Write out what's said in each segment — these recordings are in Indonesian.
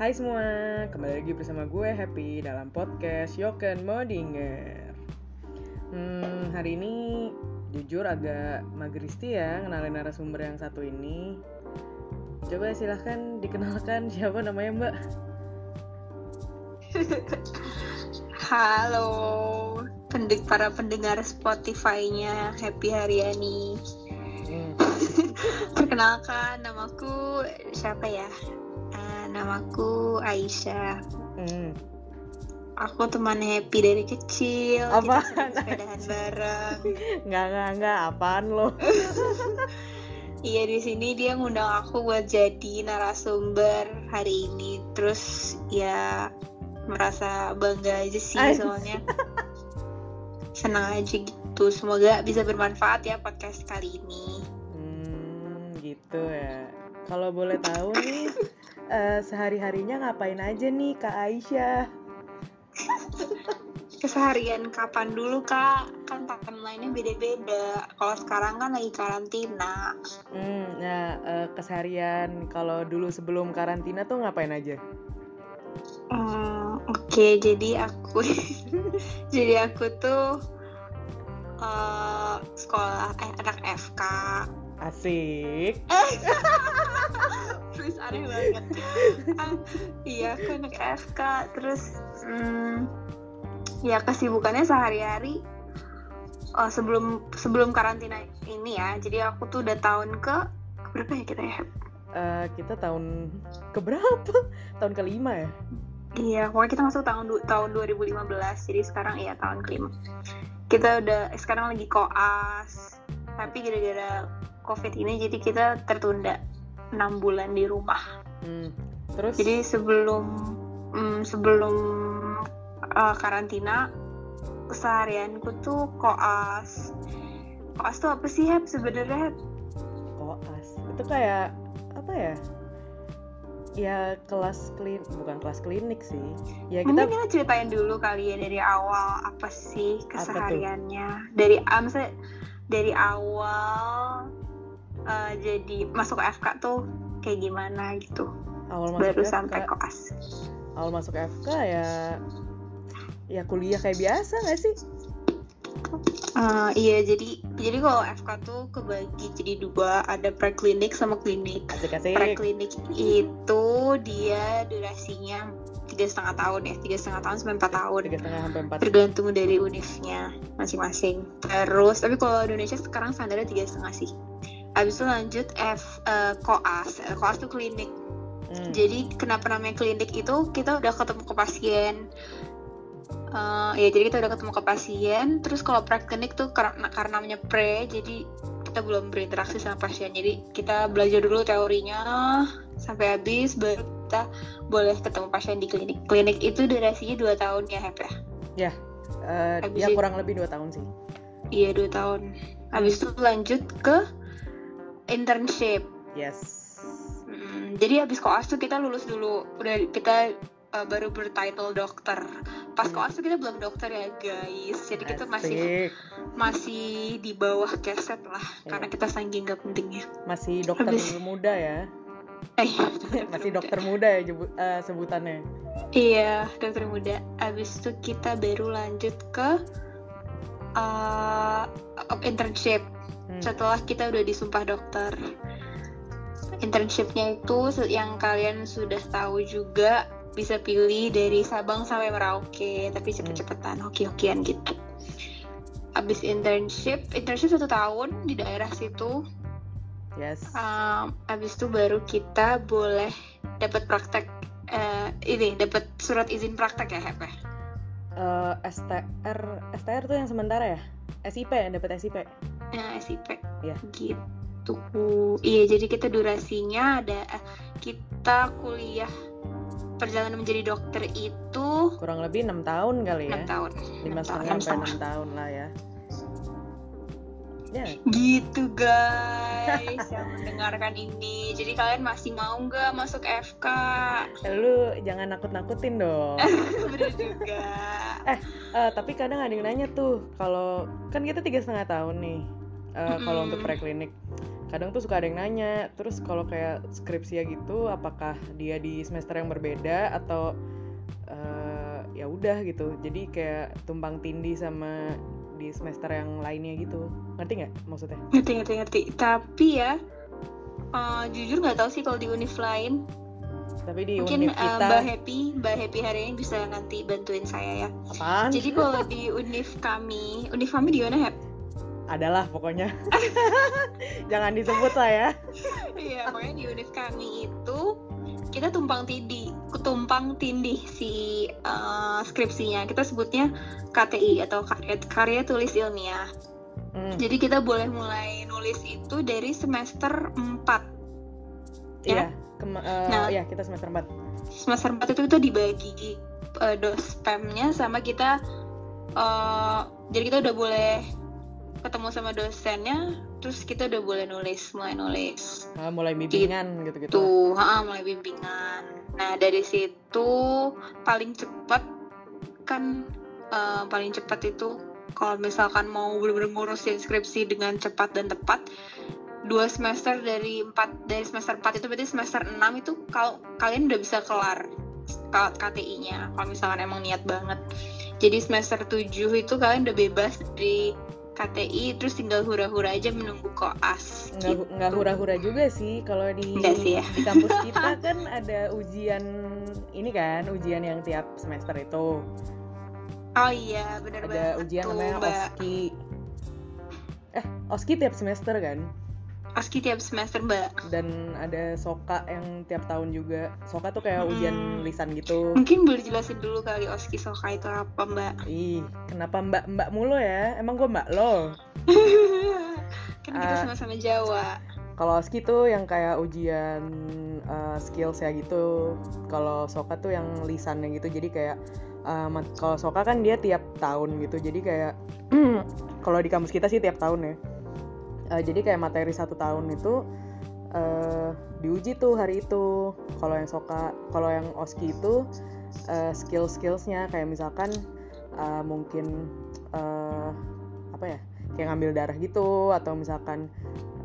Hai semua, kembali lagi bersama gue Happy dalam podcast Yoken Modinger. Hmm, hari ini jujur agak magristi ya kenalin narasumber yang satu ini. Coba silahkan dikenalkan siapa namanya Mbak. Halo, pendik para pendengar Spotify-nya Happy Haryani. Hmm, Perkenalkan, namaku siapa ya? Namaku Aisyah. hmm. Aku teman Happy dari kecil. Sering sepedahan bareng. Nggak nggak nggak apaan lo? Iya di sini dia ngundang aku buat jadi narasumber hari ini. Terus ya merasa bangga aja sih Ay. soalnya senang aja gitu. Semoga bisa bermanfaat ya podcast kali ini. Hmm, gitu ya. Kalau boleh tahu nih, eh, sehari harinya ngapain aja nih Kak Aisyah? Keseharian kapan dulu kak? Kan timeline-nya beda-beda. Kalau sekarang kan lagi karantina. Hmm, nah eh, keseharian kalau dulu sebelum karantina tuh ngapain aja? Hmm, Oke, jadi aku jadi aku tuh eh, sekolah eh anak FK. Asik. Please aneh banget. Ah, iya, aku anak FK. Terus hmm, ya kesibukannya sehari-hari eh, sebelum sebelum karantina ini ya. Jadi aku tuh udah tahun ke berapa ya kita ya? Eh, kita tahun keberapa? tahun kelima ya? Iya, pokoknya kita masuk tahun tahun 2015. Jadi sekarang iya tahun kelima. Kita udah eh, sekarang lagi koas. Tapi gara-gara Covid ini jadi kita tertunda 6 bulan di rumah. Hmm. Terus? Jadi sebelum mm, sebelum uh, karantina keseharianku tuh koas. Koas tuh apa sih, Heb? Sebenarnya koas itu kayak apa ya? Ya kelas klin bukan kelas klinik sih. Ya kita Mungkin kita ceritain dulu kali ya dari awal apa sih tuh? kesehariannya. Dari ah, maksudnya dari awal uh, jadi masuk ke FK tuh kayak gimana gitu. awal masuk Baru FK, sampai koas. awal masuk FK ya ya kuliah kayak biasa nggak sih? Uh, iya jadi jadi kalau FK tuh kebagi jadi dua ada preklinik sama klinik. Asik-asik. Preklinik itu dia durasinya tiga setengah tahun ya tiga setengah tahun sampai empat tahun. Tiga setengah sampai empat. tergantung dari univnya masing-masing. Terus, tapi kalau di Indonesia sekarang standarnya tiga setengah sih. Habis itu lanjut F eh, koas. Eh, koas tuh klinik. Hmm. Jadi kenapa namanya klinik itu kita udah ketemu ke pasien. Eh, ya jadi kita udah ketemu ke pasien. Terus kalau preklinik tuh karena karena namanya pre, jadi kita belum berinteraksi sama pasien. Jadi kita belajar dulu teorinya sampai habis baru kita boleh ketemu pasien di klinik. Klinik itu durasinya dua tahun ya, Hep ya. Eh, Habis ya itu- kurang lebih dua tahun sih. Iya dua tahun. Habis itu lanjut ke internship. Yes. Hmm, jadi habis koas tuh kita lulus dulu. Udah kita uh, baru bertitle dokter. Pas Hmm. koas tuh kita belum dokter ya guys. Jadi kita masih Asik. masih di bawah keset lah. Iya. Karena kita saking gak pentingnya. Masih dokter Habis- muda ya. Eh, Masih dokter muda ya jebu- eh, sebutannya. Iya, dokter muda. Habis itu kita baru lanjut ke uh, internship. Hmm. setelah kita udah disumpah dokter internshipnya itu yang kalian sudah tahu juga bisa pilih dari Sabang sampai Merauke tapi cepet-cepetan hoki-hokian gitu abis internship internship satu tahun di daerah situ Yes. um, abis itu baru kita boleh dapat praktek eh, ini dapat surat izin praktek ya Hep ya? Eh, STR STR tuh yang sementara ya? SIP dapat SIP. Nah, SIP. Iya. Gitu. Iya, jadi kita durasinya ada eh, kita kuliah perjalanan menjadi dokter itu Kurang lebih enam tahun kali ya. 6 tahun. Lima Enam tahun, setengah enam sampai setengah. enam tahun lah ya. Ya, Gitu guys yang mendengarkan ini. Jadi kalian masih mau nggak masuk FK? lu jangan nakut-nakutin dong. Bener juga. Eh, tapi kadang ada yang nanya tuh, kalau kan kita tiga setengah tahun nih, eh, kalau untuk preklinik, kadang tuh suka ada yang nanya terus kalau kayak skripsi ya gitu apakah dia di semester yang berbeda atau uh, ya udah gitu. Jadi kayak tumpang tindih sama di semester yang lainnya gitu. Ngerti nggak maksudnya? Ngerti ngerti ngerti. Tapi ya uh, jujur nggak tahu sih kalau di univ lain. Tapi di mungkin univ kita uh, mbak happy mbak happy hari ini bisa nanti bantuin saya ya. Apaan? Jadi kalau di univ kami univ kami di mana Hep? Adalah pokoknya. Jangan disebut lah ya. Iya pokoknya di univ kami itu kita tumpang tindih tumpang tindih si uh, skripsinya. Kita sebutnya KTI atau karya, karya tulis ilmiah. Hmm. jadi kita boleh mulai nulis itu dari semester 4 ya? Iya Kema uh, nah. ya kita semester 4 semester 4 itu kita dibagi uh, dospemnya sama kita uh, jadi kita udah boleh ketemu sama dosennya terus kita udah boleh nulis mulai nulis. Ah, mulai bimbingan gitu. gitu tuh ah, mulai bimbingan. Nah dari situ paling cepat kan uh, paling cepat itu kalau misalkan mau benar-benar ngurusin skripsi dengan cepat dan tepat dua semester dari empat dari semester empat itu berarti semester enam itu kalau kalian udah bisa kelar KTI-nya kalau misalkan emang niat banget. Jadi semester tujuh itu kalian udah bebas dari KTI terus tinggal hura-hura aja menunggu koas. Nggak, gitu. nggak hura-hura juga sih kalau di sih ya. di kampus kita kan ada ujian ini kan ujian yang tiap semester itu. Oh iya benar banget. Ada ujian namanya Mbak. OSKI. Eh OSKI tiap semester kan? Oski tiap semester mbak. Dan ada soka yang tiap tahun juga. Soka tuh kayak ujian hmm. lisan gitu. Mungkin boleh jelasin dulu kali oski soka itu apa mbak? Ih kenapa mbak mbak mulu ya? Emang gue mbak lo? Kan kita uh, sama-sama Jawa. Kalau oski tuh yang kayak ujian uh, skills ya gitu. Kalau soka tuh yang lisannya gitu. Jadi kayak uh, kalau soka kan dia tiap tahun gitu. Jadi kayak kalau di kampus kita sih tiap tahun ya uh, jadi kayak materi satu tahun itu uh, diuji tuh hari itu. Kalau yang soka kalau yang oski itu uh, skill skillsnya kayak misalkan uh, mungkin uh, apa ya kayak ngambil darah gitu atau misalkan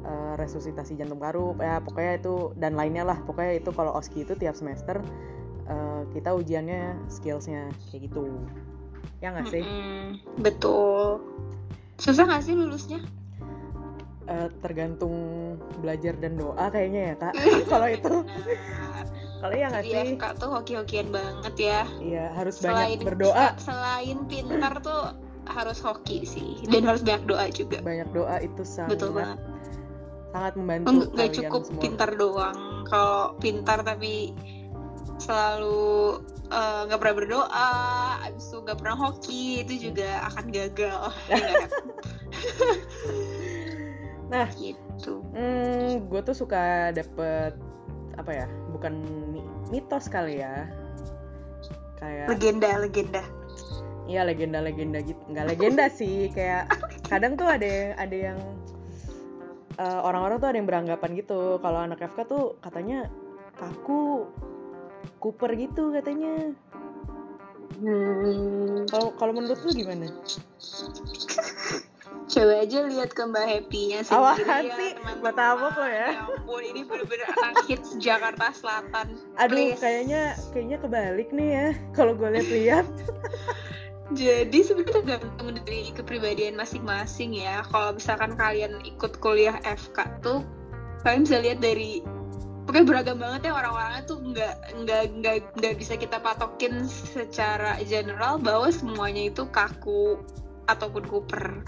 uh, resusitasi jantung paru ya pokoknya itu dan lainnya lah. Pokoknya itu kalau oski itu tiap semester uh, kita ujiannya skillsnya kayak gitu. Ya nggak sih? Mm -hmm. betul. Susah nggak sih lulusnya uh, tergantung belajar dan doa kayaknya ya kak. Kalau itu. Kalau ya nggak sih? Kak tuh hoki-hokian banget ya. Iya harus selain, banyak berdoa selain pintar tuh harus hoki sih. Dan harus banyak doa juga. Banyak doa itu sangat betul banget. sangat membantu nggak cukup semua. pintar doang. Kalau pintar tapi selalu eh, nggak uh, pernah berdoa, abis itu nggak pernah hoki itu juga akan gagal. Nah, gitu. Hmm, gue tuh suka dapet apa ya? Bukan mitos kali ya. Kayak legenda, legenda. Iya legenda-legenda gitu, nggak legenda sih, kayak kadang tuh ada yang ada yang uh, orang-orang tuh ada yang beranggapan gitu, kalau anak FK tuh katanya kaku, Cooper gitu katanya. Hmm. Kalau hmm. kalau menurut lu gimana? Coba aja lihat ke Mbak Happy-nya sendiri Awahan ya, sih, gue tabok lo ya. Ya ampun, ini bener-bener anak hits Jakarta Selatan. Aduh, Please. kayaknya kayaknya kebalik nih ya, kalau gue lihat-lihat. Jadi sebenarnya tergantung dari kepribadian masing-masing ya. Kalau misalkan kalian ikut kuliah FK tuh, kalian bisa lihat dari pokoknya beragam banget ya orang-orangnya tuh nggak nggak nggak nggak bisa kita patokin secara general bahwa semuanya itu kaku ataupun Cooper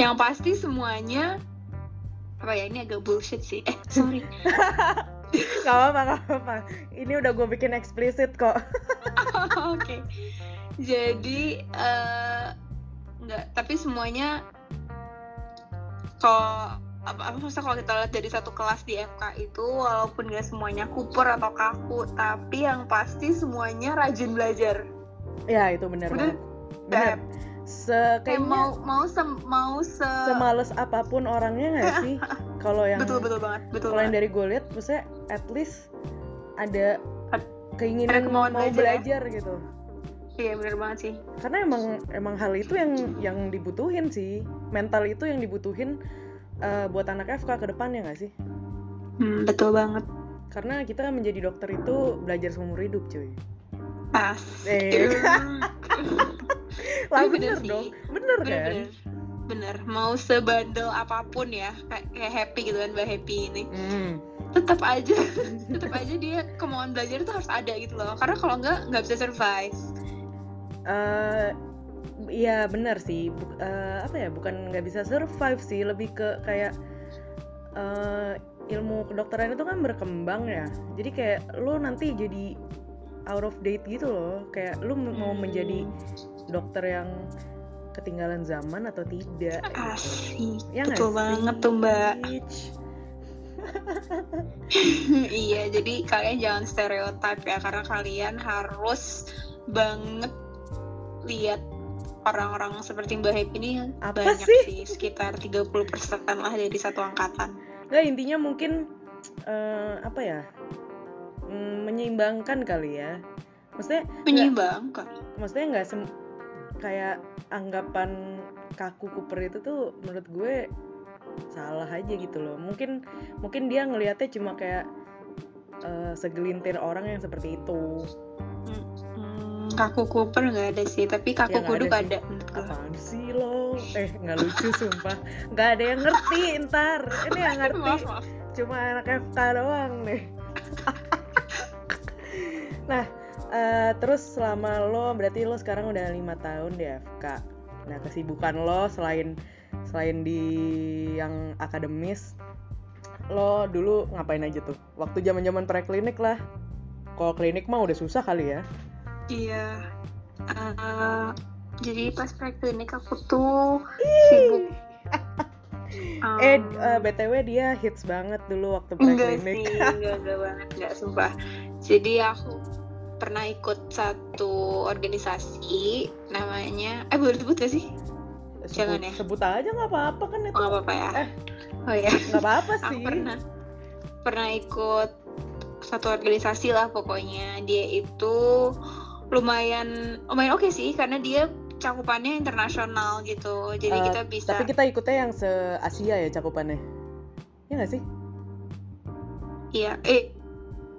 yang pasti semuanya apa ya ini agak bullshit sih. Eh sorry. Gak apa-apa gak apa-apa. Ini udah gue bikin eksplisit kok. Oke. Okay. jadi uh, nggak tapi semuanya kalau apa apa masa kalau kita lihat dari satu kelas di FK itu walaupun gak semuanya kuper atau kaku tapi yang pasti semuanya rajin belajar. Ya itu benar benar se kayak mau mau se mau se semales apa pun orangnya nggak sih kalau yang betul betul banget betul kalau yang dari gue lihat maksudnya at least ada keinginan ada mau belajar, belajar ya? gitu iya benar banget sih karena emang emang hal itu yang yang dibutuhin sih mental itu yang dibutuhin eh, buat anak FK ke depannya nggak sih? Hmm, betul banget. Karena kita menjadi dokter itu belajar seumur hidup, cuy. Pas. Eh. Lah Tapi bener bener sih. dong, bener kan? Bener-bener. Bener. Mau sebandel apa pun ya, kayak, kayak happy gitu kan, mbak happy ini. Hmm. Tetap aja, tetap aja dia kemauan belajar itu harus ada gitu loh. Karena kalau nggak nggak bisa survive. eh iya benar sih Bu- eh, apa ya bukan nggak bisa survive sih lebih ke kayak eh ilmu kedokteran itu kan berkembang ya jadi kayak lu nanti jadi out of date gitu loh kayak lu mau menjadi dokter yang ketinggalan zaman atau tidak Asik. ya betul banget tuh mbak. Iya, jadi kalian jangan stereotip ya karena kalian harus banget lihat orang-orang seperti Mbak Happy ini Apa banyak sih? sih, sekitar 30% lah dari satu angkatan. nggak intinya mungkin eh, apa ya mm, menyeimbangkan kali ya maksudnya Menyeimbangkan. maksudnya nggak kayak anggapan kaku kuper itu tuh menurut gue salah aja gitu loh. Mungkin mungkin dia ngelihatnya cuma kayak eh, segelintir orang yang seperti itu. Hmm, kaku Cooper nggak ada sih, tapi kaku Ya, kuduk ada ada. apaan sih lo? Eh nggak lucu sumpah. Nggak ada yang ngerti ntar. Ini yang ngerti. Maaf, maaf. cuma anak FK doang nih. Nah eh, terus selama lo berarti lo sekarang udah lima tahun di FK nah kesibukan lo selain selain di yang akademis lo dulu ngapain aja tuh? Waktu zaman zaman preklinik lah. Kalau klinik mah udah susah kali ya. Iya. Eh, jadi pas preklinik aku tuh sibuk. eh Um, eh, btw dia hits banget dulu waktu Enggak preklinik. sih, enggak, enggak banget, enggak sumpah. Jadi aku pernah ikut satu organisasi namanya, eh boleh disebut gak sih? sebut, jangan ya. sebut aja nggak apa-apa kan Oh, itu nggak apa-apa ya. Eh. Oh ya, nggak apa-apa aku sih pernah pernah ikut satu organisasi lah pokoknya. Dia itu lumayan lumayan oke sih karena dia cakupannya internasional gitu. Jadi Eh, kita bisa Tapi kita ikutnya yang se Asia ya cakupannya. Ya nggak sih? Iya, eh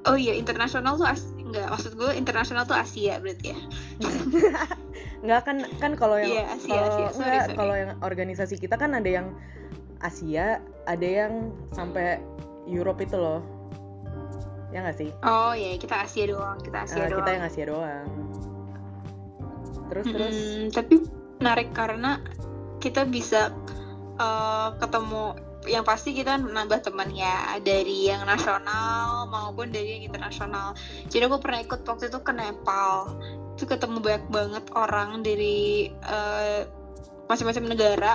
oh iya internasional tuh enggak maksud gue internasional tuh Asia berarti ya. Nggak kan kan kalau yang Iya, Asia, kalau Asia. Sorry, nggak, sorry. kalau yang organisasi kita kan ada yang Asia, ada yang sampai Europe itu loh. Ya nggak sih? Oh iya kita Asia doang, kita Asia Eh, doang. kita yang Asia doang. Terus terus Mm-mm, tapi menarik karena kita bisa eh, ketemu yang pasti kita nambah teman ya dari yang nasional maupun dari yang internasional. Jadi aku pernah ikut waktu itu ke Nepal. Itu ketemu banyak banget orang dari eh, macam-macam negara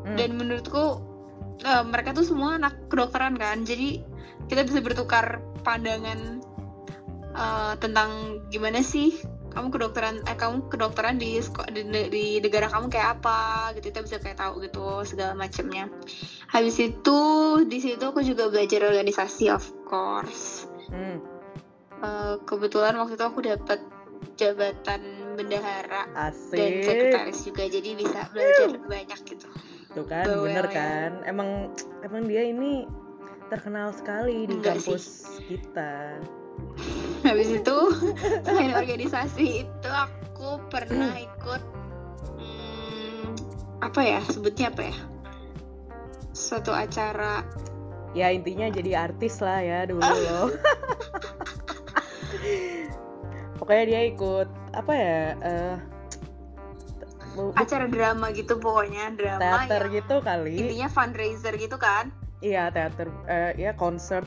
Hmm. dan menurutku eh, mereka tuh semua anak kedokteran kan jadi kita bisa bertukar pandangan eh, tentang gimana sih kamu kedokteran eh kamu kedokteran di di, di negara kamu kayak apa gitu kita bisa kayak tahu gitu segala macamnya habis itu di situ aku juga belajar organisasi of course Hmm, Eh, kebetulan waktu itu aku dapat jabatan bendahara dan asik. sekretaris juga jadi bisa belajar banyak gitu Tuh kan, Bawel bener ya. kan? Emang emang dia ini terkenal sekali di Enggak sih. kampus kita. Habis itu selain organisasi itu aku pernah ikut hmm, apa ya sebutnya apa ya suatu acara Ya intinya jadi artis lah ya dulu loh. Pokoknya dia ikut apa ya? bu- acara drama gitu pokoknya drama teater gitu kali. intinya fundraiser gitu kan Iya teater, eh, ya konser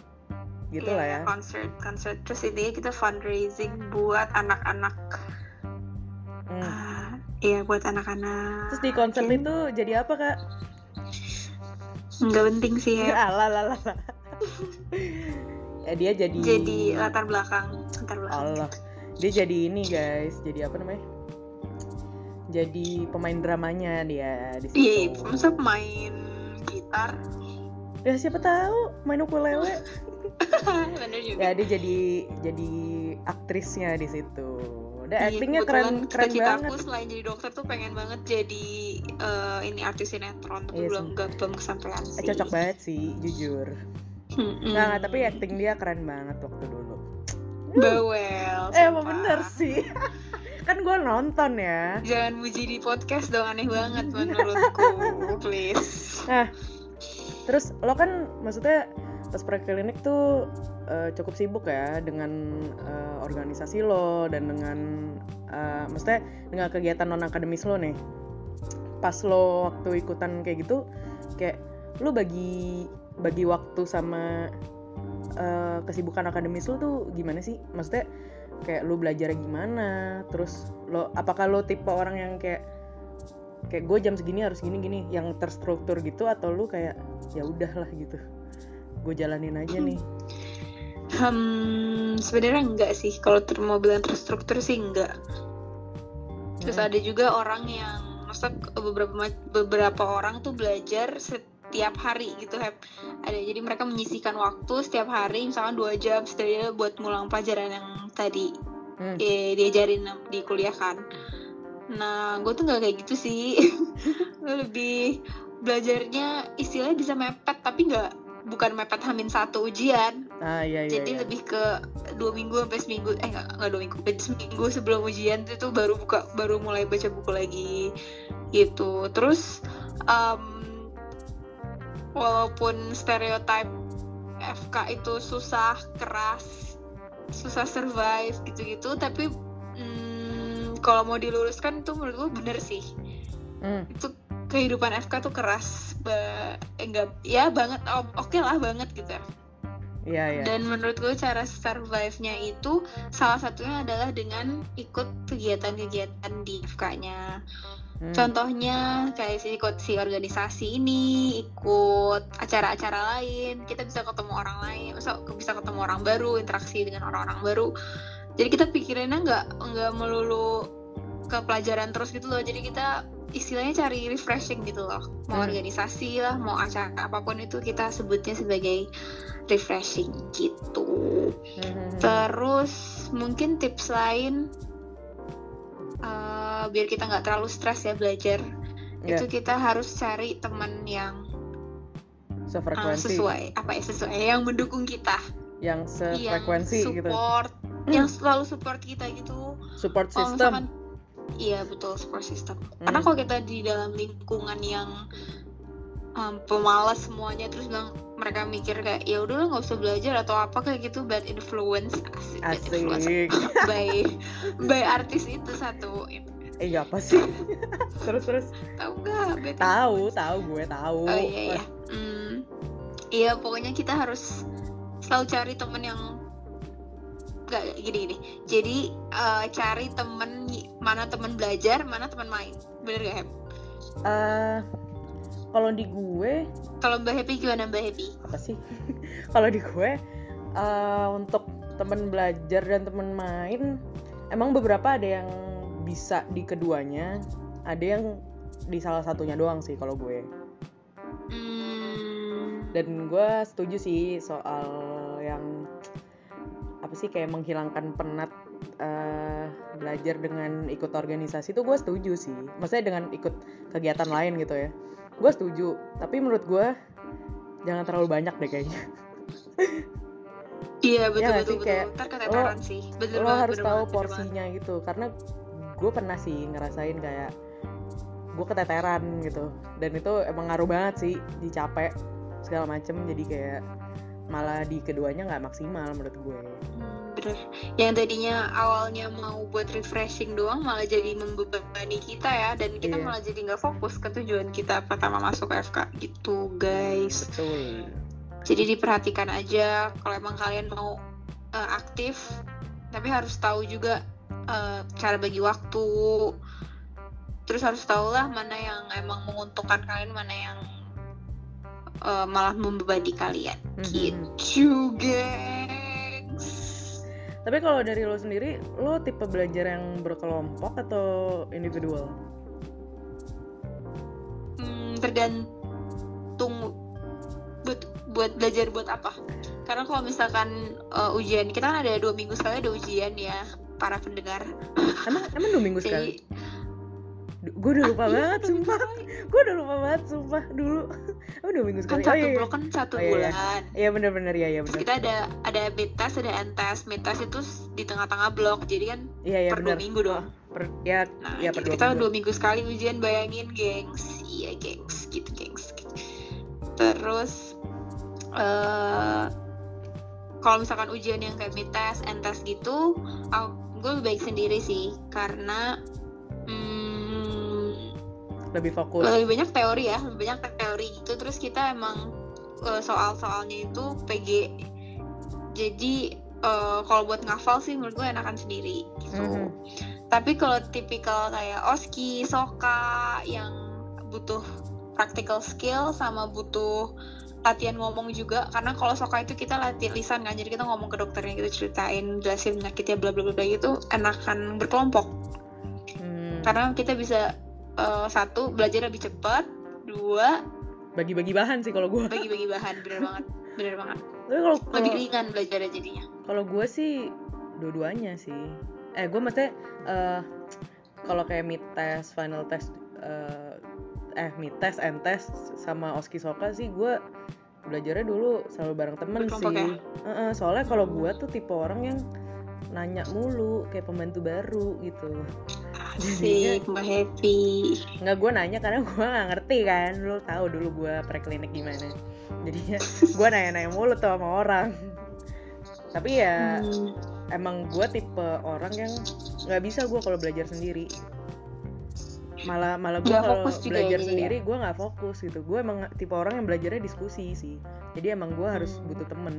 gitu Iya, lah ya. concert concert terus intinya kita fundraising buat anak-anak Hmm. ah, iya buat anak-anak Terus di konser itu jadi apa kak? nggak penting sih ya Alah, lah, lah, lah. ya dia jadi. jadi latar belakang latar belakang Allah, dia jadi ini guys, jadi apa namanya? Jadi pemain dramanya dia di Iya, situ. masa main gitar? Ya siapa tahu main ukulele. Bener juga. ya dia jadi jadi aktrisnya di situ. Dan Iya, actingnya keren keren cita-cita banget. aku selain jadi dokter tuh pengen banget jadi eh, ini artis sinetron tapi Iya belum nggak belum kesampaian Eh, sih. cocok banget sih, jujur. Mm-mm. Nggak, nggak, tapi acting dia keren banget waktu dulu. Bawel. Eh, emang bener sih. kan gue nonton ya. Jangan muji di podcast dong aneh banget menurutku, please. Nah, terus lo kan maksudnya pas preklinik tuh eh, cukup sibuk ya dengan eh, organisasi lo dan dengan eh, maksudnya dengan kegiatan non akademis lo nih. Pas lo waktu ikutan kayak gitu, kayak lo bagi bagi waktu sama eh, kesibukan akademis lo tuh gimana sih? Maksudnya kayak lo belajar gimana? Terus lo apakah lo tipe orang yang kayak kayak gue jam segini harus gini gini yang terstruktur gitu atau lu kayak ya udahlah gitu gue jalanin aja nih Hmm, sebenarnya enggak sih. Kalau mau bilang terstruktur sih enggak. Terus Hmm. ada juga orang yang masa beberapa beberapa orang tuh belajar setiap hari gitu Hep. Ada jadi mereka menyisihkan waktu setiap hari misalkan dua jam setidaknya buat ngulang pelajaran yang tadi Hmm. eh, diajarin di kuliah kan. Nah, gue tuh nggak kayak gitu sih. Lebih belajarnya istilahnya bisa mepet tapi nggak bukan mepet hamin satu ujian. ah iya iya, Jadi iya. lebih ke dua minggu sampai seminggu eh nggak dua minggu seminggu sebelum ujian itu baru buka baru mulai baca buku lagi gitu. Terus em, walaupun stereotype FK itu susah keras susah survive gitu-gitu tapi mm, kalau mau diluruskan tuh menurut gue bener sih Hmm, itu kehidupan FK tuh keras ba eh, enggak ya banget oh, oke lah banget gitu iya iya dan menurut gue cara survive-nya itu salah satunya adalah dengan ikut kegiatan-kegiatan di FK-nya. Hmm. Contohnya kayak si ikut si organisasi ini, ikut acara-acara lain, kita bisa ketemu orang lain, bisa bisa ketemu orang baru, interaksi dengan orang-orang baru. Jadi kita pikirannya nggak nggak melulu ke pelajaran terus gitu loh. Jadi kita istilahnya cari refreshing gitu loh. Mau Hmm. organisasi lah, mau acara apa pun itu kita sebutnya sebagai refreshing gitu. Hmm. Terus mungkin tips lain eh, biar kita nggak terlalu stres ya belajar Iya, itu kita harus cari teman yang sefrekuensi sesuai apa ya sesuai yang mendukung kita yang yang sefrekuensi gitu support yang selalu support kita gitu support system misalkan iya betul support system. Hmm. karena kalau kita di dalam lingkungan yang em, pemalas semuanya terus bilang mereka mikir kayak ya udah nggak usah belajar atau apa kayak gitu bad influence. Asik, bad influence. Asik by by artis itu satu. Eh ya apa sih? Terus terus. Tahu nggak tahu tahu gue tahu. Oh iya iya. Hmm, iya pokoknya kita harus selalu cari temen yang nggak gini gini. Jadi eh, cari temen mana temen belajar mana temen main bener gak Hep? Eh, kalau di gue kalau Mbak Happy gimana Mbak Happy? apa sih kalau di gue eh, untuk temen belajar dan temen main emang beberapa ada yang bisa di keduanya ada yang di salah satunya doang sih kalau gue Hmm, dan gue setuju sih soal yang apa sih kayak menghilangkan penat eh, belajar dengan ikut organisasi itu gue setuju sih maksudnya dengan ikut kegiatan lain gitu ya gue setuju tapi menurut gue jangan terlalu banyak deh kayaknya iya betul Ya betul betul. kayak Ntar keteteran sih. Bener lo banget, harus bener tahu banget, bener banget. porsinya gitu karena gue pernah sih ngerasain kayak gue keteteran gitu dan itu emang ngaruh banget sih dicapek segala macem jadi kayak malah di keduanya nggak maksimal menurut gue Hmm, bener. Yang tadinya awalnya mau buat refreshing doang malah jadi membebani kita ya dan kita Iya. malah jadi nggak fokus ke tujuan kita pertama masuk FK gitu guys. betul Jadi diperhatikan aja kalau emang kalian mau eh, aktif tapi harus tahu juga eh, cara bagi waktu. Terus harus tahu lah mana yang emang menguntungkan kalian, mana yang eh, malah membebani kalian. Mhm. Gitu, gengs. tapi kalau dari lo sendiri lo tipe belajar yang berkelompok atau individual Hmm, tergantung buat buat belajar buat apa. Karena kalau misalkan uh, ujian kita kan ada dua minggu sekali ada ujian ya. para pendengar emang emang dua minggu sekali jadi gue udah lupa Ah, iya, banget sumpah. gue udah lupa banget sumpah dulu. Emang dua minggu kan sekali? satu oh, iya, blok kan satu Oh, iya, iya. bulan. Iya bener-bener ya iya terus bener. kita ada ada test ada end test. Mid test itu di tengah-tengah blok. Jadi kan iya iya per dua minggu dong. Per, ya nah ya gitu. per dua kita minggu. dua minggu sekali ujian bayangin gengs. Iya gengs. Gitu gengs. Terus eh kalau misalkan ujian yang kayak end test gitu gue lebih baik sendiri sih. Karena hmm, lebih fokus. Lebih banyak teori ya lebih banyak teori gitu. Terus kita emang eh, soal-soalnya itu PG jadi eh, kalau buat ngafal sih menurut gue enakan sendiri gitu. Mhm. tapi kalau tipikal kayak oski soka yang butuh practical skill sama butuh latihan ngomong juga. Karena kalau soka itu kita latihan lisan kan jadi kita ngomong ke dokternya gitu ceritain jelasin penyakitnya bla bla bla bla gitu enakan berkelompok. Hmm, karena kita bisa eh, satu belajar lebih cepat. Dua bagi-bagi bahan sih kalau gue bagi-bagi bahan bener banget. Bener banget. Tapi kalau lebih ringan belajarnya jadinya. Kalau gue sih dua-duanya sih. Eh gue maksudnya eh kalau kayak mid test final test eh eh mid test end test sama oski soka sih gue belajarnya dulu selalu bareng temen Berkelompok sih. ya? Heeh, soalnya kalau gue tuh tipe orang yang nanya mulu kayak pembantu baru gitu asik mbak happy. Nggak gue nanya karena gue nggak ngerti kan. Lo tahu dulu gue preklinik gimana jadinya gue nanya-nanya mulu tuh sama orang. Tapi ya Hmm, emang gue tipe orang yang nggak bisa gue kalau belajar sendiri. Malah malah gue kalau belajar ya, jadi ya? sendiri gue nggak fokus gitu. Gue emang tipe orang yang belajarnya diskusi sih. Jadi emang gue harus Hmm. butuh temen.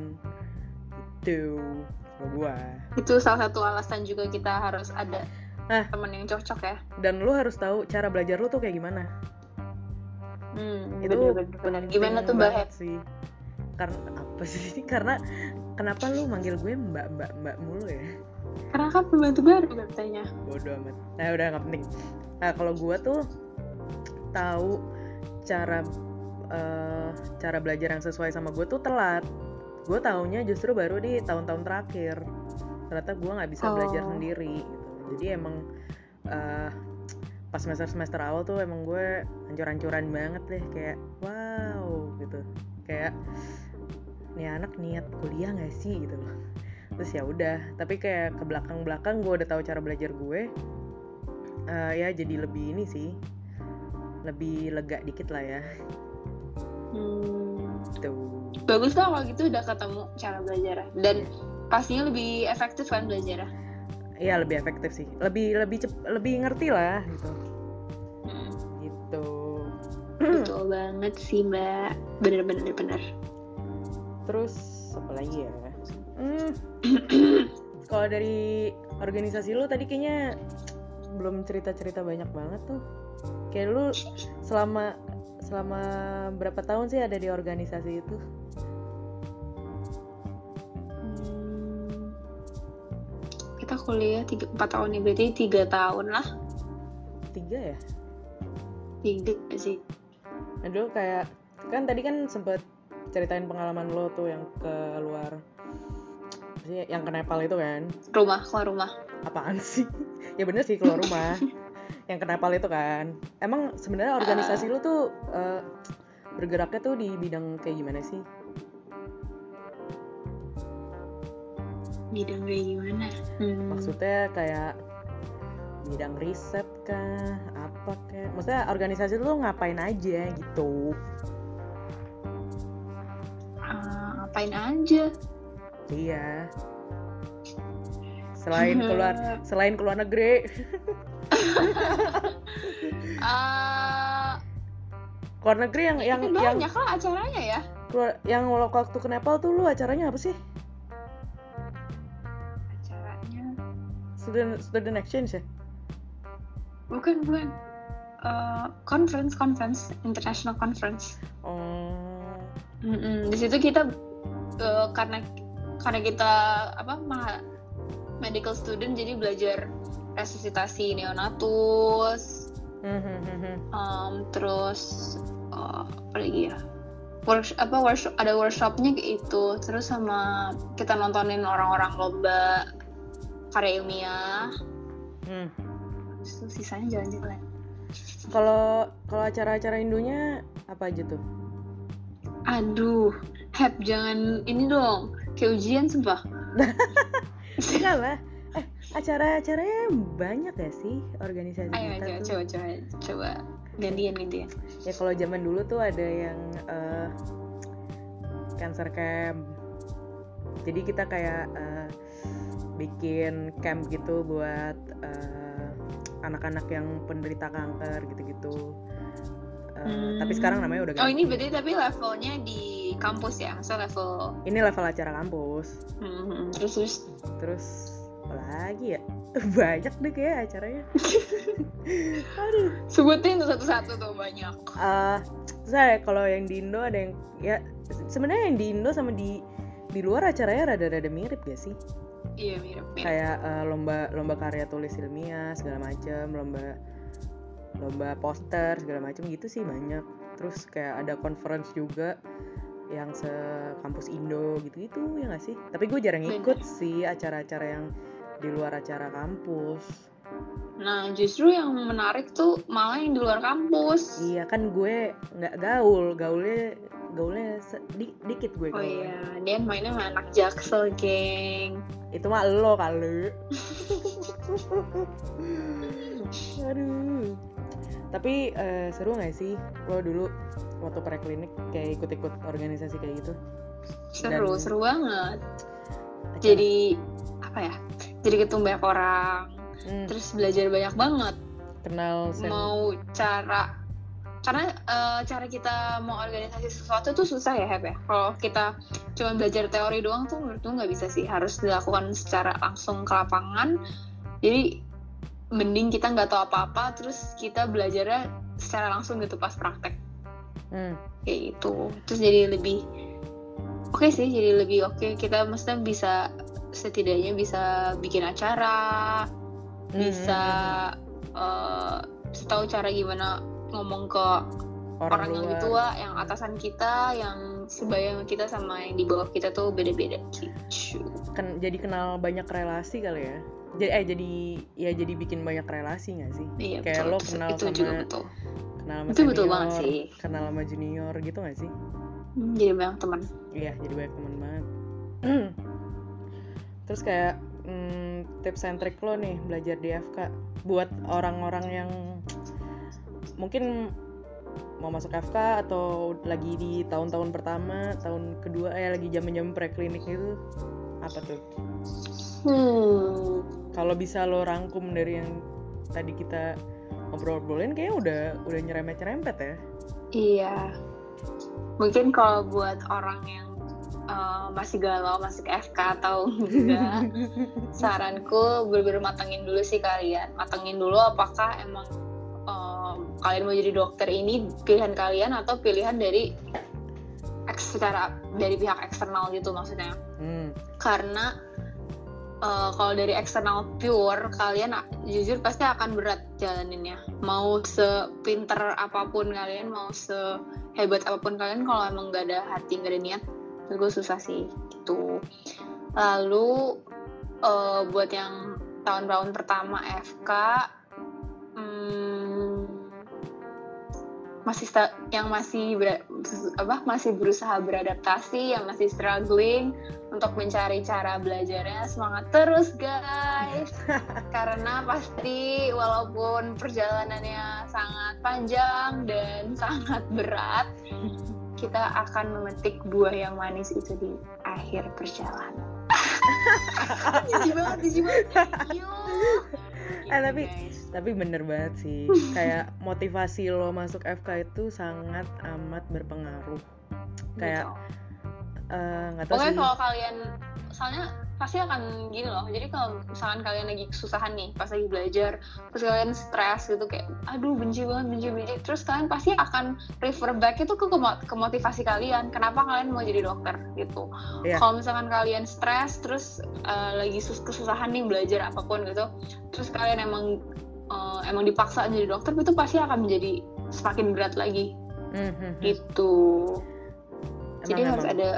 Gitu gue itu salah satu alasan juga kita harus ada Nah. temen yang cocok ya. Dan lu harus tahu cara belajar lu tuh kayak gimana. Hmm, itu bener, bener, bener. gimana tuh mbak sih. Karena apa sih? Karena kenapa lu manggil gue mbak mbak mbak mulu ya? Karena kan pembantu baru katanya bodoh amat. Nah udah nggak penting. Nah kalau gue tuh tahu cara eh, cara belajar yang sesuai sama gue tuh telat. Gue taunya justru baru di tahun-tahun terakhir. Ternyata gue nggak bisa belajar Oh. sendiri. gitu jadi emang eh, pas semester semester awal tuh emang gue hancur-hancuran banget deh kayak wow gitu. Kayak nih anak niat kuliah nggak sih? gitu loh. Terus ya udah tapi kayak ke belakang belakang gue udah tahu cara belajar gue Eh, ya jadi lebih ini sih lebih lega dikit lah ya. Hmm, tuh bagus lah kalau gitu udah ketemu cara belajar. Dan pastinya lebih efektif kan belajar Iya lebih efektif sih. Lebih lebih cep, lebih ngerti lah gitu. Hmm, gitu. Betul banget sih mbak. Bener bener bener. Terus apa lagi ya? Hmm, kalau dari organisasi lu tadi kayaknya belum cerita cerita banyak banget tuh. Kayak lu selama selama berapa tahun sih ada di organisasi itu kuliah tiga empat tahun ya berarti tiga tahun lah. Tiga ya? Tiga sih. Aduh kayak kan tadi kan sempet ceritain pengalaman lo tuh yang ke luar apa sih yang ke Nepal itu kan? Rumah keluar rumah. Apaan sih? Ya bener sih keluar rumah. Yang ke Nepal itu kan. Emang sebenarnya organisasi lo tuh eh, bergeraknya tuh di bidang kayak gimana sih bidang kayak gimana? Hmm. maksudnya kayak bidang riset kah? Apa kayak maksudnya organisasi lo ngapain aja gitu? Ah, ngapain aja? Iya. Selain keluar selain keluar negeri. Ah, keluar negeri yang yang kan yang banyak lah acaranya ya. Keluar yang waktu ke Nepal tuh lu acaranya apa sih student student exchange ya bukan bukan. Eh, conference conference. International conference. Oh. Mm-mm. di situ kita eh, karena karena kita apa ma- medical student jadi belajar resusitasi neonatus. Hmm, hmm, hmm, hmm. em, terus eh, apa lagi ya? Workshop apa workshop ada workshopnya kayak itu terus sama kita nontonin orang-orang lomba karya ilmiah Hmm. Terus sisanya jalan-jalan Kalau kalau acara-acara Indonya apa aja tuh? aduh Hep jangan ini dong kayak ujian sumpah Enggak lah. Eh, acara-acaranya banyak ya sih organisasi ayo kita coba tuh. coba coba coba gantian gantian Ya kalau zaman dulu tuh ada yang eh, cancer camp. Jadi kita kayak eh, bikin camp gitu buat eh, anak-anak yang penderita kanker gitu-gitu. Eh, Hmm. Tapi sekarang namanya udah oh ini ganti. berarti tapi levelnya di kampus ya masa level Ini level acara kampus. hmm, terus terus Terus apa lagi ya? Banyak deh kayak acaranya. Aduh. sebutin tuh satu-satu tuh banyak eh saya kalau yang di Indo ada yang ya sebenarnya yang di Indo sama di di luar acaranya rada-rada mirip gak sih? Iya mirip mirip Kayak eh, lomba lomba karya tulis ilmiah segala macam, lomba lomba poster segala macam gitu sih banyak. Terus kayak ada conference juga yang sekampus Indo gitu-gitu ya gak sih? Tapi gue jarang Bener. ikut sih acara-acara yang di luar acara kampus. nah justru yang menarik tuh malah yang di luar kampus Iya kan gue nggak gaul, gaulnya gaulnya di- dikit gue oh gaulnya. iya dia mainnya sama anak jaksel geng Itu mah lo kali. Aduh. Tapi eh, seru nggak sih lo dulu waktu preklinik kayak ikut-ikut organisasi kayak gitu? seru Dan- seru banget Acara- jadi apa ya jadi ketemu banyak orang Hmm, terus belajar banyak banget kenal sen mau cara karena eh, cara kita mau organisasi sesuatu tuh susah ya Heb ya. Kalau kita cuma belajar teori doang tuh menurut gue nggak bisa sih. Harus dilakukan secara langsung ke lapangan. Jadi mending kita nggak tahu apa-apa terus kita belajarnya secara langsung gitu pas praktek. Hmm, kayak gitu. Terus jadi lebih oke sih jadi lebih oke. Kita maksudnya bisa setidaknya bisa bikin acara hmm, bisa hmm, eh, bisa tahu cara gimana ngomong ke hmm. orang, yang lebih tua yang atasan kita yang sebaya kita sama yang di bawah kita tuh beda-beda gitu Kan jadi kenal banyak relasi kali ya. Jadi eh jadi ya jadi bikin banyak relasi nggak sih? iya Kayak betul lo kenal itu sama- juga betul Kenal sama Itu betul senior, banget sih. kenal sama junior gitu nggak sih? Hmm, jadi banyak teman Iya, jadi banyak teman banget. Terus kayak hmm, tips and trick lo nih belajar di FK buat orang-orang yang mungkin mau masuk FK atau lagi di tahun-tahun pertama, tahun kedua eh lagi zaman-zaman preklinik itu apa tuh? hmm Kalau bisa lo rangkum dari yang tadi kita ngobrol-ngobrolin kayaknya udah udah nyerempet-nyerempet ya. Iya. Mungkin kalau buat orang yang uh, masih galau masuk FK atau enggak, saranku bener-bener matengin dulu sih kalian. Matengin dulu apakah emang kalian mau jadi dokter ini pilihan kalian atau pilihan dari secara dari pihak eksternal gitu maksudnya. Hmm, Karena uh, kalau dari eksternal pure kalian jujur pasti akan berat jalaninnya. Mau sepinter apa pun kalian mau sehebat apa pun kalian kalau emang gak ada hati gak ada niat menurut gue susah sih gitu. Lalu uh, buat yang tahun-tahun pertama FK hmm, masih yang masih ber- apa masih berusaha beradaptasi yang masih struggling untuk mencari cara belajarnya semangat terus guys. Karena pasti walaupun perjalanannya sangat panjang dan sangat berat kita akan memetik buah yang manis itu di akhir perjalanan. Jijik banget jijik banget. Eh, tapi- Guys. tapi bener banget sih. Kayak motivasi lo masuk FK itu sangat amat berpengaruh. Kayak eh, nggak tahu Pokoknya sih. kalau kalian, soalnya pasti akan gini loh. Jadi kalau misalkan kalian lagi kesusahan nih, pas lagi belajar, terus kalian stres gitu kayak, aduh benci banget, benci benci. Terus kalian pasti akan refer back itu ke ke motivasi kalian. Kenapa kalian mau jadi dokter gitu? Iya. Kalau misalkan kalian stres, terus eh, lagi sus kesusahan nih belajar apa pun gitu, terus kalian emang eh, emang dipaksa jadi dokter, itu pasti akan menjadi semakin berat lagi Hmm, hmm, gitu. Jadi Emang- harus emang. ada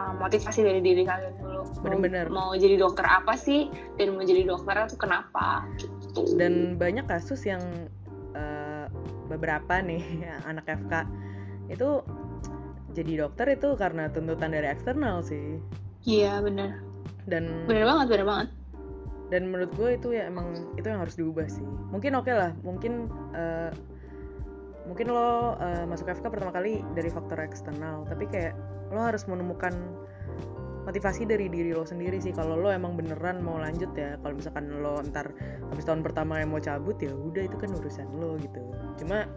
uh, motivasi dari diri kalian dulu. Bener-bener. mau jadi dokter apa sih? Dan mau jadi dokter itu kenapa? Gitu. Dan banyak kasus yang eh, beberapa nih anak FK itu jadi dokter itu karena tuntutan dari eksternal sih. Iya bener. Dan bener banget bener banget. dan menurut gue itu ya emang itu yang harus diubah sih. Mungkin oke lah mungkin eh, mungkin lo eh, masuk FK pertama kali dari faktor eksternal tapi kayak lo harus menemukan motivasi dari diri lo sendiri sih. Kalau lo emang beneran mau lanjut ya kalau misalkan lo ntar habis tahun pertama yang mau cabut ya udah itu kan urusan lo gitu. Cuma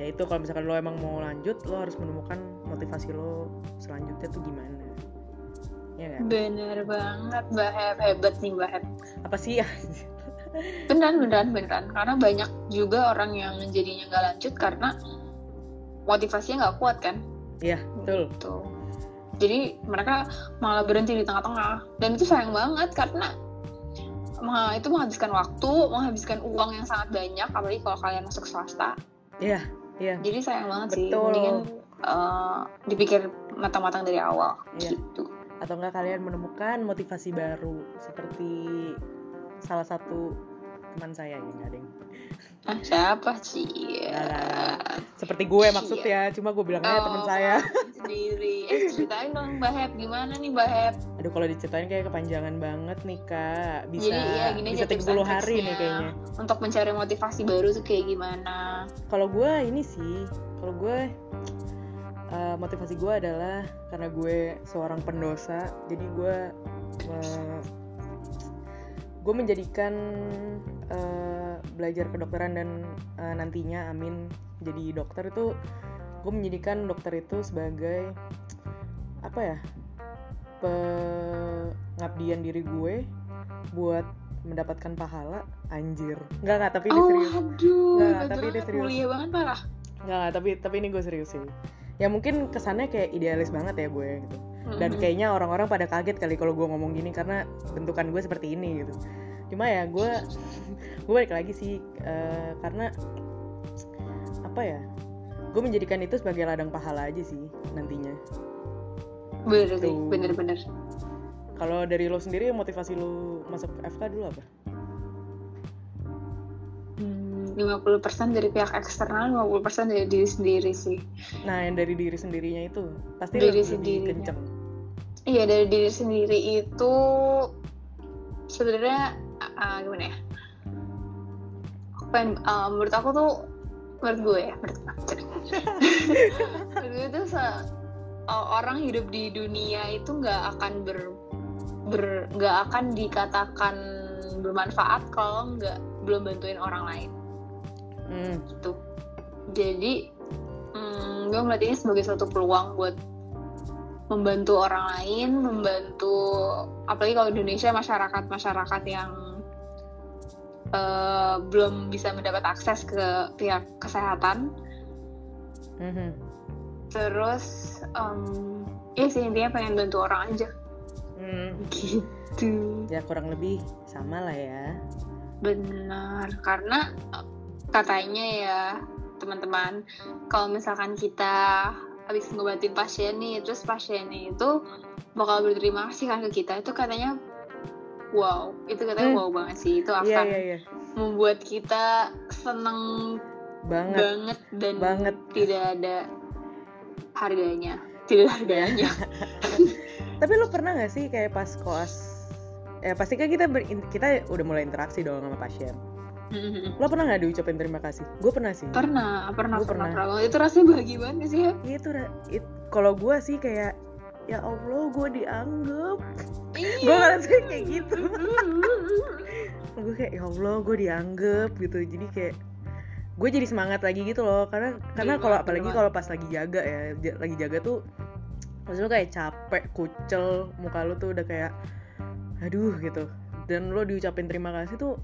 ya itu kalau misalkan lo emang mau lanjut lo harus menemukan motivasi lo selanjutnya tuh gimana. Ya bener banget mbak Heb hebat nih mbak Heb apa sih? Ya beneran beneran beneran. Karena banyak juga orang yang jadinya nggak lanjut karena motivasinya nggak kuat kan Iya, betul. gitu jadi mereka malah berhenti di tengah-tengah dan itu sayang banget karena mah- itu menghabiskan waktu menghabiskan uang yang sangat banyak apalagi kalau kalian masuk swasta Iya, iya. jadi sayang banget sih Betul. mendingan eh, dipikir matang-matang dari awal Iya. gitu Atau enggak kalian menemukan motivasi baru seperti salah satu teman saya ya, ada yang- ah siapa sih Nah, seperti gue maksudnya, cuma gue bilang aja teman Oh, saya. sendiri eh ceritain dong mbak Heb gimana nih mbak Heb Aduh kalau diceritain kayak kepanjangan banget nih kak. Bisa Jadi, ya, gini bisa 30 and hari nih kayaknya. untuk mencari motivasi baru tuh kayak gimana Kalau gue ini sih, kalau gue eh, motivasi gue adalah karena gue seorang pendosa, jadi gue eh, gue menjadikan eh, belajar kedokteran dan eh, nantinya amin jadi dokter itu gue menjadikan dokter itu sebagai apa ya pengabdian diri gue buat mendapatkan pahala. Anjir. Nggak nggak tapi ini oh serius. aduh Nggak, beneran tapi ini serius. mulia banget parah nggak nggak, tapi tapi ini gue serius sih. Ya mungkin kesannya kayak idealis banget ya gue gitu. Dan kayaknya orang-orang pada kaget kali kalau gue ngomong gini karena bentukan gue seperti ini gitu cuma ya gue gue balik lagi sih eh, karena apa ya gue menjadikan itu sebagai ladang pahala aja sih nantinya. Bener sih Tuh. bener-bener kalau dari lo sendiri motivasi lo masuk FK dulu apa? Hmm, 50% dari pihak eksternal 50% dari diri sendiri sih. Nah yang dari diri sendirinya itu pasti Diri lebih sendirinya. kenceng. Iya dari diri sendiri itu sebenarnya ah, gimana ya? Aku pengen- ah, menurut aku tuh menurut gue ya menurut menurut gue tuh se- uh, orang hidup di dunia itu nggak akan ber ber nggak akan dikatakan bermanfaat kalau nggak belum bantuin orang lain. Hmm, gitu. Jadi hmm, gue melihat ini sebagai suatu peluang buat membantu orang lain membantu apalagi kalau Indonesia masyarakat masyarakat yang eh, belum bisa mendapat akses ke pihak kesehatan. Mhm. terus em ya sih intinya pengen bantu orang aja. Hmm, gitu. Ya kurang lebih sama lah ya. Benar karena katanya ya teman-teman kalau misalkan kita habis ngobatin pasien nih terus pasiennya itu bakal berterima kasih kan ke kita itu katanya wow itu katanya Hmm. wow banget sih itu akan iya iya iya membuat kita seneng banget banget dan banget. tidak ada harganya tidak ada harganya tapi lo pernah nggak sih kayak pas koas ya pasti kan kita ber- kita udah mulai interaksi dong sama pasien lo pernah nggak diucapin terima kasih gue pernah sih pernah pernah Gua pernah, pernah. pernah. itu rasanya bahagia banget gak sih ya Iya itu. It- kalau gue sih kayak ya allah gue dianggap. Gue ngerasa kayak gitu. Gue kayak ya allah gue dianggap gitu. Jadi kayak gue jadi semangat lagi gitu loh. Karena karena Bener kalau apalagi kalau pas lagi jaga ya lagi jaga tuh maksudnya kayak capek kucel muka lu tuh udah kayak aduh gitu. Dan lo diucapin terima kasih tuh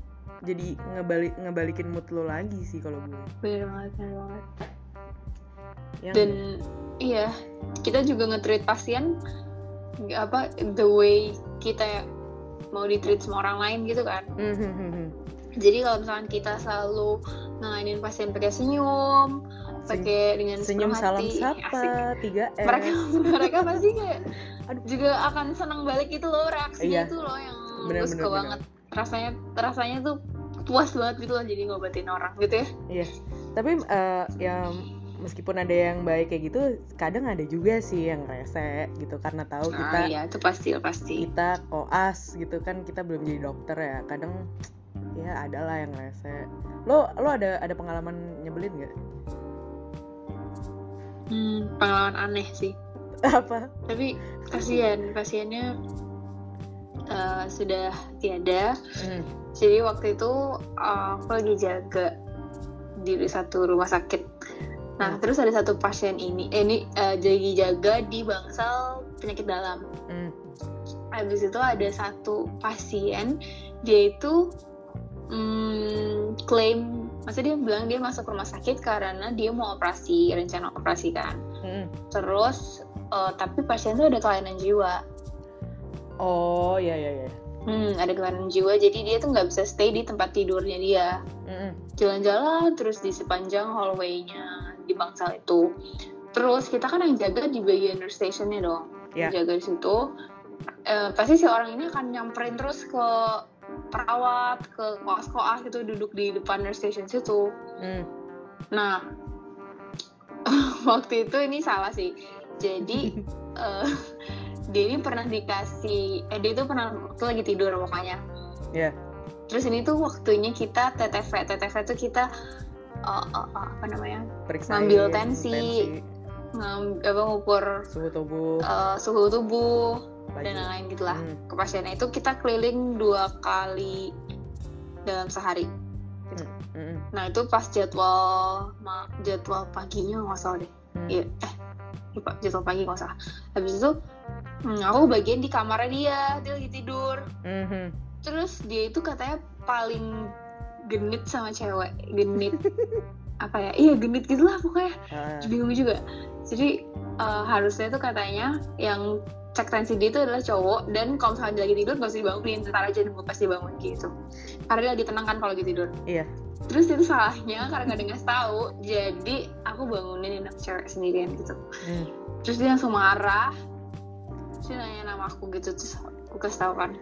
jadi ngebalik ngebalikin mood lo lagi sih kalau gue bener banget bener banget Ya dan iya kita juga nge-treat pasien nggak apa the way kita mau di-treat sama orang lain gitu kan Hmm, hmm, hmm, hmm. jadi kalau misalkan kita selalu nanganin pasien pakai senyum pakai dengan senyum salam hati. sapa Asik. 3 M mereka mereka pasti kayak juga akan senang balik itu loh reaksinya Iya. itu loh yang Bener, bener, bener. banget rasanya rasanya tuh puas banget gitu loh jadi ngobatin orang gitu ya Iya. Tapi eh, ya meskipun ada yang baik kayak gitu, kadang ada juga sih yang rese gitu karena tahu kita ah iya itu pasti pasti kita koas gitu kan kita belum jadi dokter ya. Kadang ya ada lah yang rese. Lo lo ada ada pengalaman nyebelin nggak? hmm, pengalaman aneh sih Apa? tapi kasihan pasiennya eh, sudah tiada Hmm. jadi waktu itu uh, aku lagi jaga di satu rumah sakit nah Hmm. terus ada satu pasien ini eh, ini uh, jadi jaga di bangsal penyakit dalam Hmm. habis itu ada satu pasien dia itu mm, klaim maksudnya dia bilang dia masuk rumah sakit karena dia mau operasi rencana operasi kan Hmm. terus uh, tapi pasien itu ada kelainan jiwa Oh ya ya ya. hmm, ada kelainan jiwa jadi dia tuh nggak bisa stay di tempat tidurnya dia Hmm. jalan-jalan terus di sepanjang hallway-nya di bangsal itu terus kita kan yang jaga di bagian nurse station-nya dong Ya. jaga di situ Eh, pasti si orang ini akan nyamperin terus ke perawat ke koas-koas gitu duduk di depan nurse station situ Hmm. nah waktu itu ini salah sih jadi eh, dia ini pernah dikasih eh, dia itu pernah waktu lagi tidur pokoknya Ya. terus ini tuh waktunya kita TTV TTV tuh kita eh, eh, apa namanya Periksa Ngambil tensi. ngam, apa ngukur suhu tubuh eh, suhu tubuh lagi. dan lain-lain gitulah Hmm. ke pasiennya itu kita keliling dua kali dalam sehari Hmm. nah itu pas jadwal ma- jadwal paginya nggak salah deh Hmm. Iya, eh lupa jadwal pagi nggak salah habis itu hmm, aku bagian di kamarnya dia dia lagi tidur Mhm. terus dia itu katanya paling genit sama cewek genit apa ya? Iya genit gitu lah pokoknya. Ah. bingung juga. Jadi eh, harusnya tuh katanya yang cek tensi dia itu adalah cowok dan kalau misalnya dia lagi tidur gak usah dibangunin ntar aja nunggu pasti bangun gitu. Karena dia lagi tenang kan kalau lagi tidur. Iya. terus itu salahnya karena gak ada ngasih tahu jadi aku bangunin anak cewek sendirian gitu. Hmm. terus dia langsung marah. Terus dia nanya nama aku gitu terus aku kasih tau kan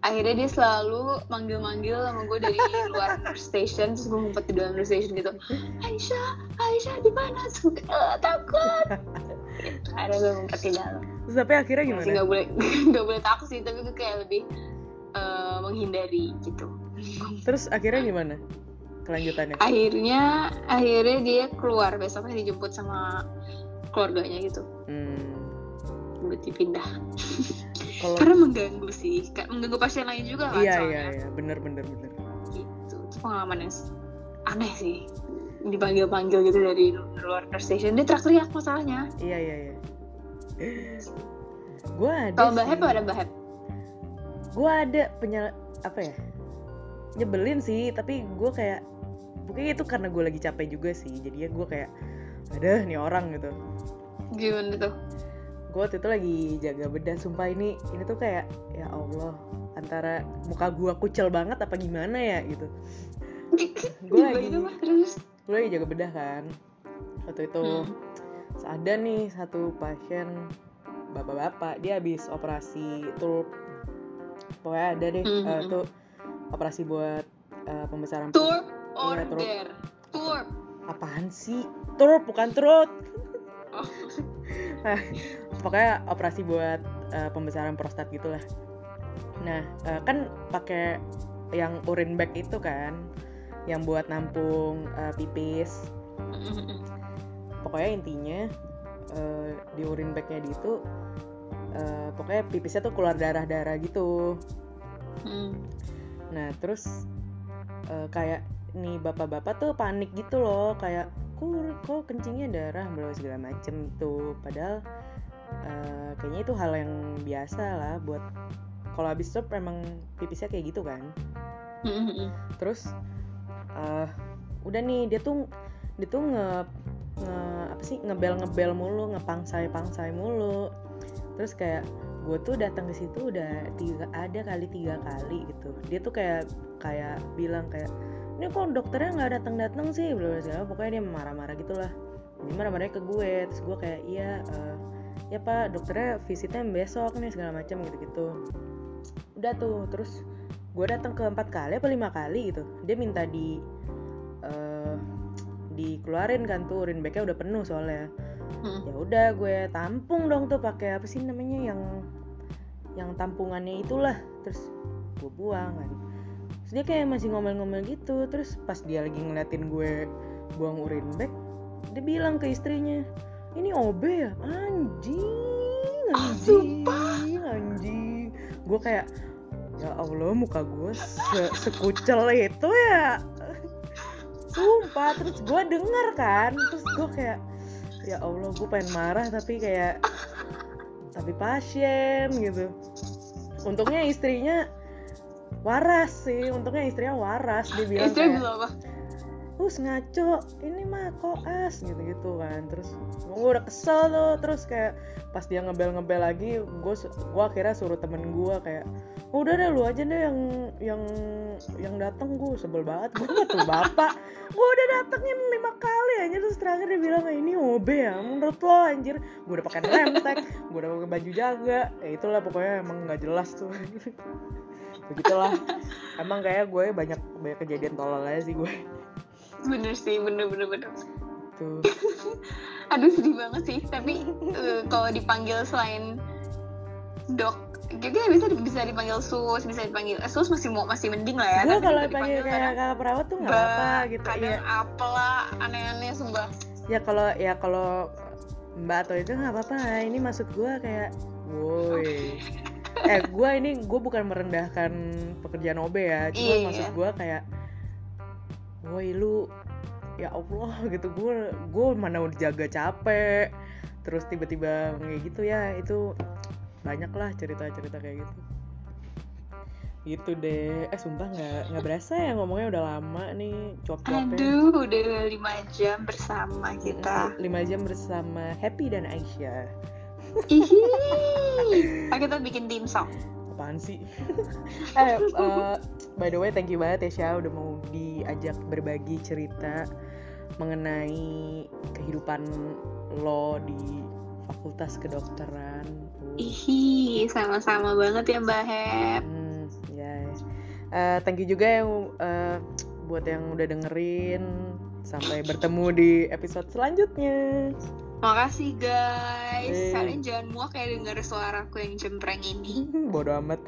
akhirnya dia selalu manggil-manggil sama gue dari luar station terus gue ngumpet di dalam station gitu Aisyah Aisyah di mana gue, "Eh, takut gitu. akhirnya gue ngumpet di dalam Terus tapi akhirnya gimana? nggak boleh nggak boleh takut sih tapi gue kayak lebih eh, menghindari gitu Terus akhirnya gimana? Kelanjutannya? akhirnya akhirnya dia keluar besoknya dijemput sama keluarganya gitu Hmm. buat dipindah Kalau karena mengganggu sih kayak mengganggu pasien lain juga kan iya soalnya iya iya bener bener bener. gitu itu pengalaman yang aneh sih dipanggil panggil gitu dari luar nurse station dia teriak-teriak masalahnya Iya iya iya. Gue ada kalau mbak sih. Hep ada mbak Hep Gue ada penyel apa ya? Nyebelin sih, tapi gue kayak mungkin itu karena gue lagi capek juga sih. Jadinya gue kayak ada nih orang gitu. gimana tuh Gue waktu itu lagi jaga bedah, sumpah ini ini tuh kayak ya Allah antara muka gue kucel banget apa gimana ya gitu. Gue lagi gue lagi jaga bedah kan waktu itu. Hmm. Ada nih satu pasien bapak-bapak dia habis operasi tulp. Pokoknya ada deh Hmm, hmm. tuh operasi buat eh, pembesaran Iya, order tour apaan sih? Tulp bukan trut Oh. Pokoknya operasi buat eh, pembesaran prostat gitulah nah eh, kan pakai yang urin bag itu kan yang buat nampung eh, pipis. Pokoknya intinya eh, di urin bagnya di itu eh, pokoknya pipisnya tuh keluar darah darah gitu. Nah terus eh, kayak nih bapak-bapak tuh panik gitu loh. Kayak kok kencingnya darah? Belum segala macem itu padahal eh, kayaknya itu hal yang biasa lah buat kalau habis stop emang pipisnya kayak gitu kan. Terus eh udah nih dia tuh dia tuh nge, nge apa sih ngebel ngebel mulu ngepangsai pangsai mulu. Terus kayak gue tuh datang ke situ udah tiga ada kali tiga kali gitu. Dia tuh kayak kayak bilang kayak ini kok dokternya nggak datang datang sih belum segala. Pokoknya dia marah-marah gitulah. Dia marah-marahnya ke gue. Terus gue kayak iya uh, ya pak dokternya visitnya besok nih segala macam gitu-gitu. Udah tuh terus gue datang ke empat kali apa lima kali gitu. Dia minta di uh, dikeluarin kan tuh urin bagnya udah penuh soalnya. Hmm. ya udah gue tampung dong tuh pakai apa sih namanya yang yang tampungannya itulah. Terus gue buang kan. Terus dia kayak masih ngomel-ngomel gitu. Terus pas dia lagi ngeliatin gue buang urin bag dia bilang ke istrinya ini OB ya? Anjing Ah, anjing anjing. Gue kayak ya Allah muka gue se sekucel itu ya. Sumpah terus gue denger kan terus gue kayak ya Allah gue pengen marah tapi kayak tapi pasien gitu. Untungnya istrinya waras sih untungnya istrinya waras dia bilang Istri kayak bilang apa? Terus ngaco ini mah koas gitu gitu kan. Terus gue udah kesel tuh. Terus kayak pas dia ngebel ngebel lagi gue gue akhirnya suruh temen gue kayak "Oh, udah deh lu aja deh yang yang yang datang gue sebel banget. Gue tuh bapak. Gue udah datengin lima kali aja. Terus terakhir dia bilang ini OB ya menurut lo anjir. Gue udah pakai remtek gue udah pakai baju jaga. Ya itulah pokoknya emang nggak jelas tuh. Begitulah. Emang kayak gue banyak banyak kejadian tolol aja sih gue Bener sih, bener bener bener. tuh Aduh sedih banget sih. Tapi eh, kalau dipanggil selain dok, kita bisa bisa dipanggil sus, bisa dipanggil eh, sus masih mau masih mending lah ya. gue kalau dipanggil panggil kayak kadang kakak perawat tuh nggak apa gitu kadang ya apalah aneh-aneh sumpah. ya kalau ya kalau mbak atau itu nggak apa-apa ini maksud gue kayak woi eh gue ini gue bukan merendahkan pekerjaan OB ya cuma Iya. maksud gue kayak woi lu ya Allah gitu gue gue mana udah jaga capek terus tiba-tiba kayak gitu ya itu banyak lah cerita-cerita kayak gitu gitu deh eh sumpah nggak nggak berasa ya ngomongnya udah lama nih cuap-cuapnya Aduh, udah lima jam bersama kita. 5 jam bersama Happy dan Aisyah Ihi. Kita bikin tim song. Apaan sih? Eh eh, by the way thank you banget ya Syah udah mau diajak berbagi cerita mengenai kehidupan lo di fakultas kedokteran. Ihi, sama-sama banget ya Mbak Hep. hmm, ya Eh, thank you juga yang eh, buat yang udah dengerin. Sampai bertemu di episode selanjutnya Makasih guys. Eh. Kalian jangan muak ya denger suaraku yang cempreng ini. bodoh amat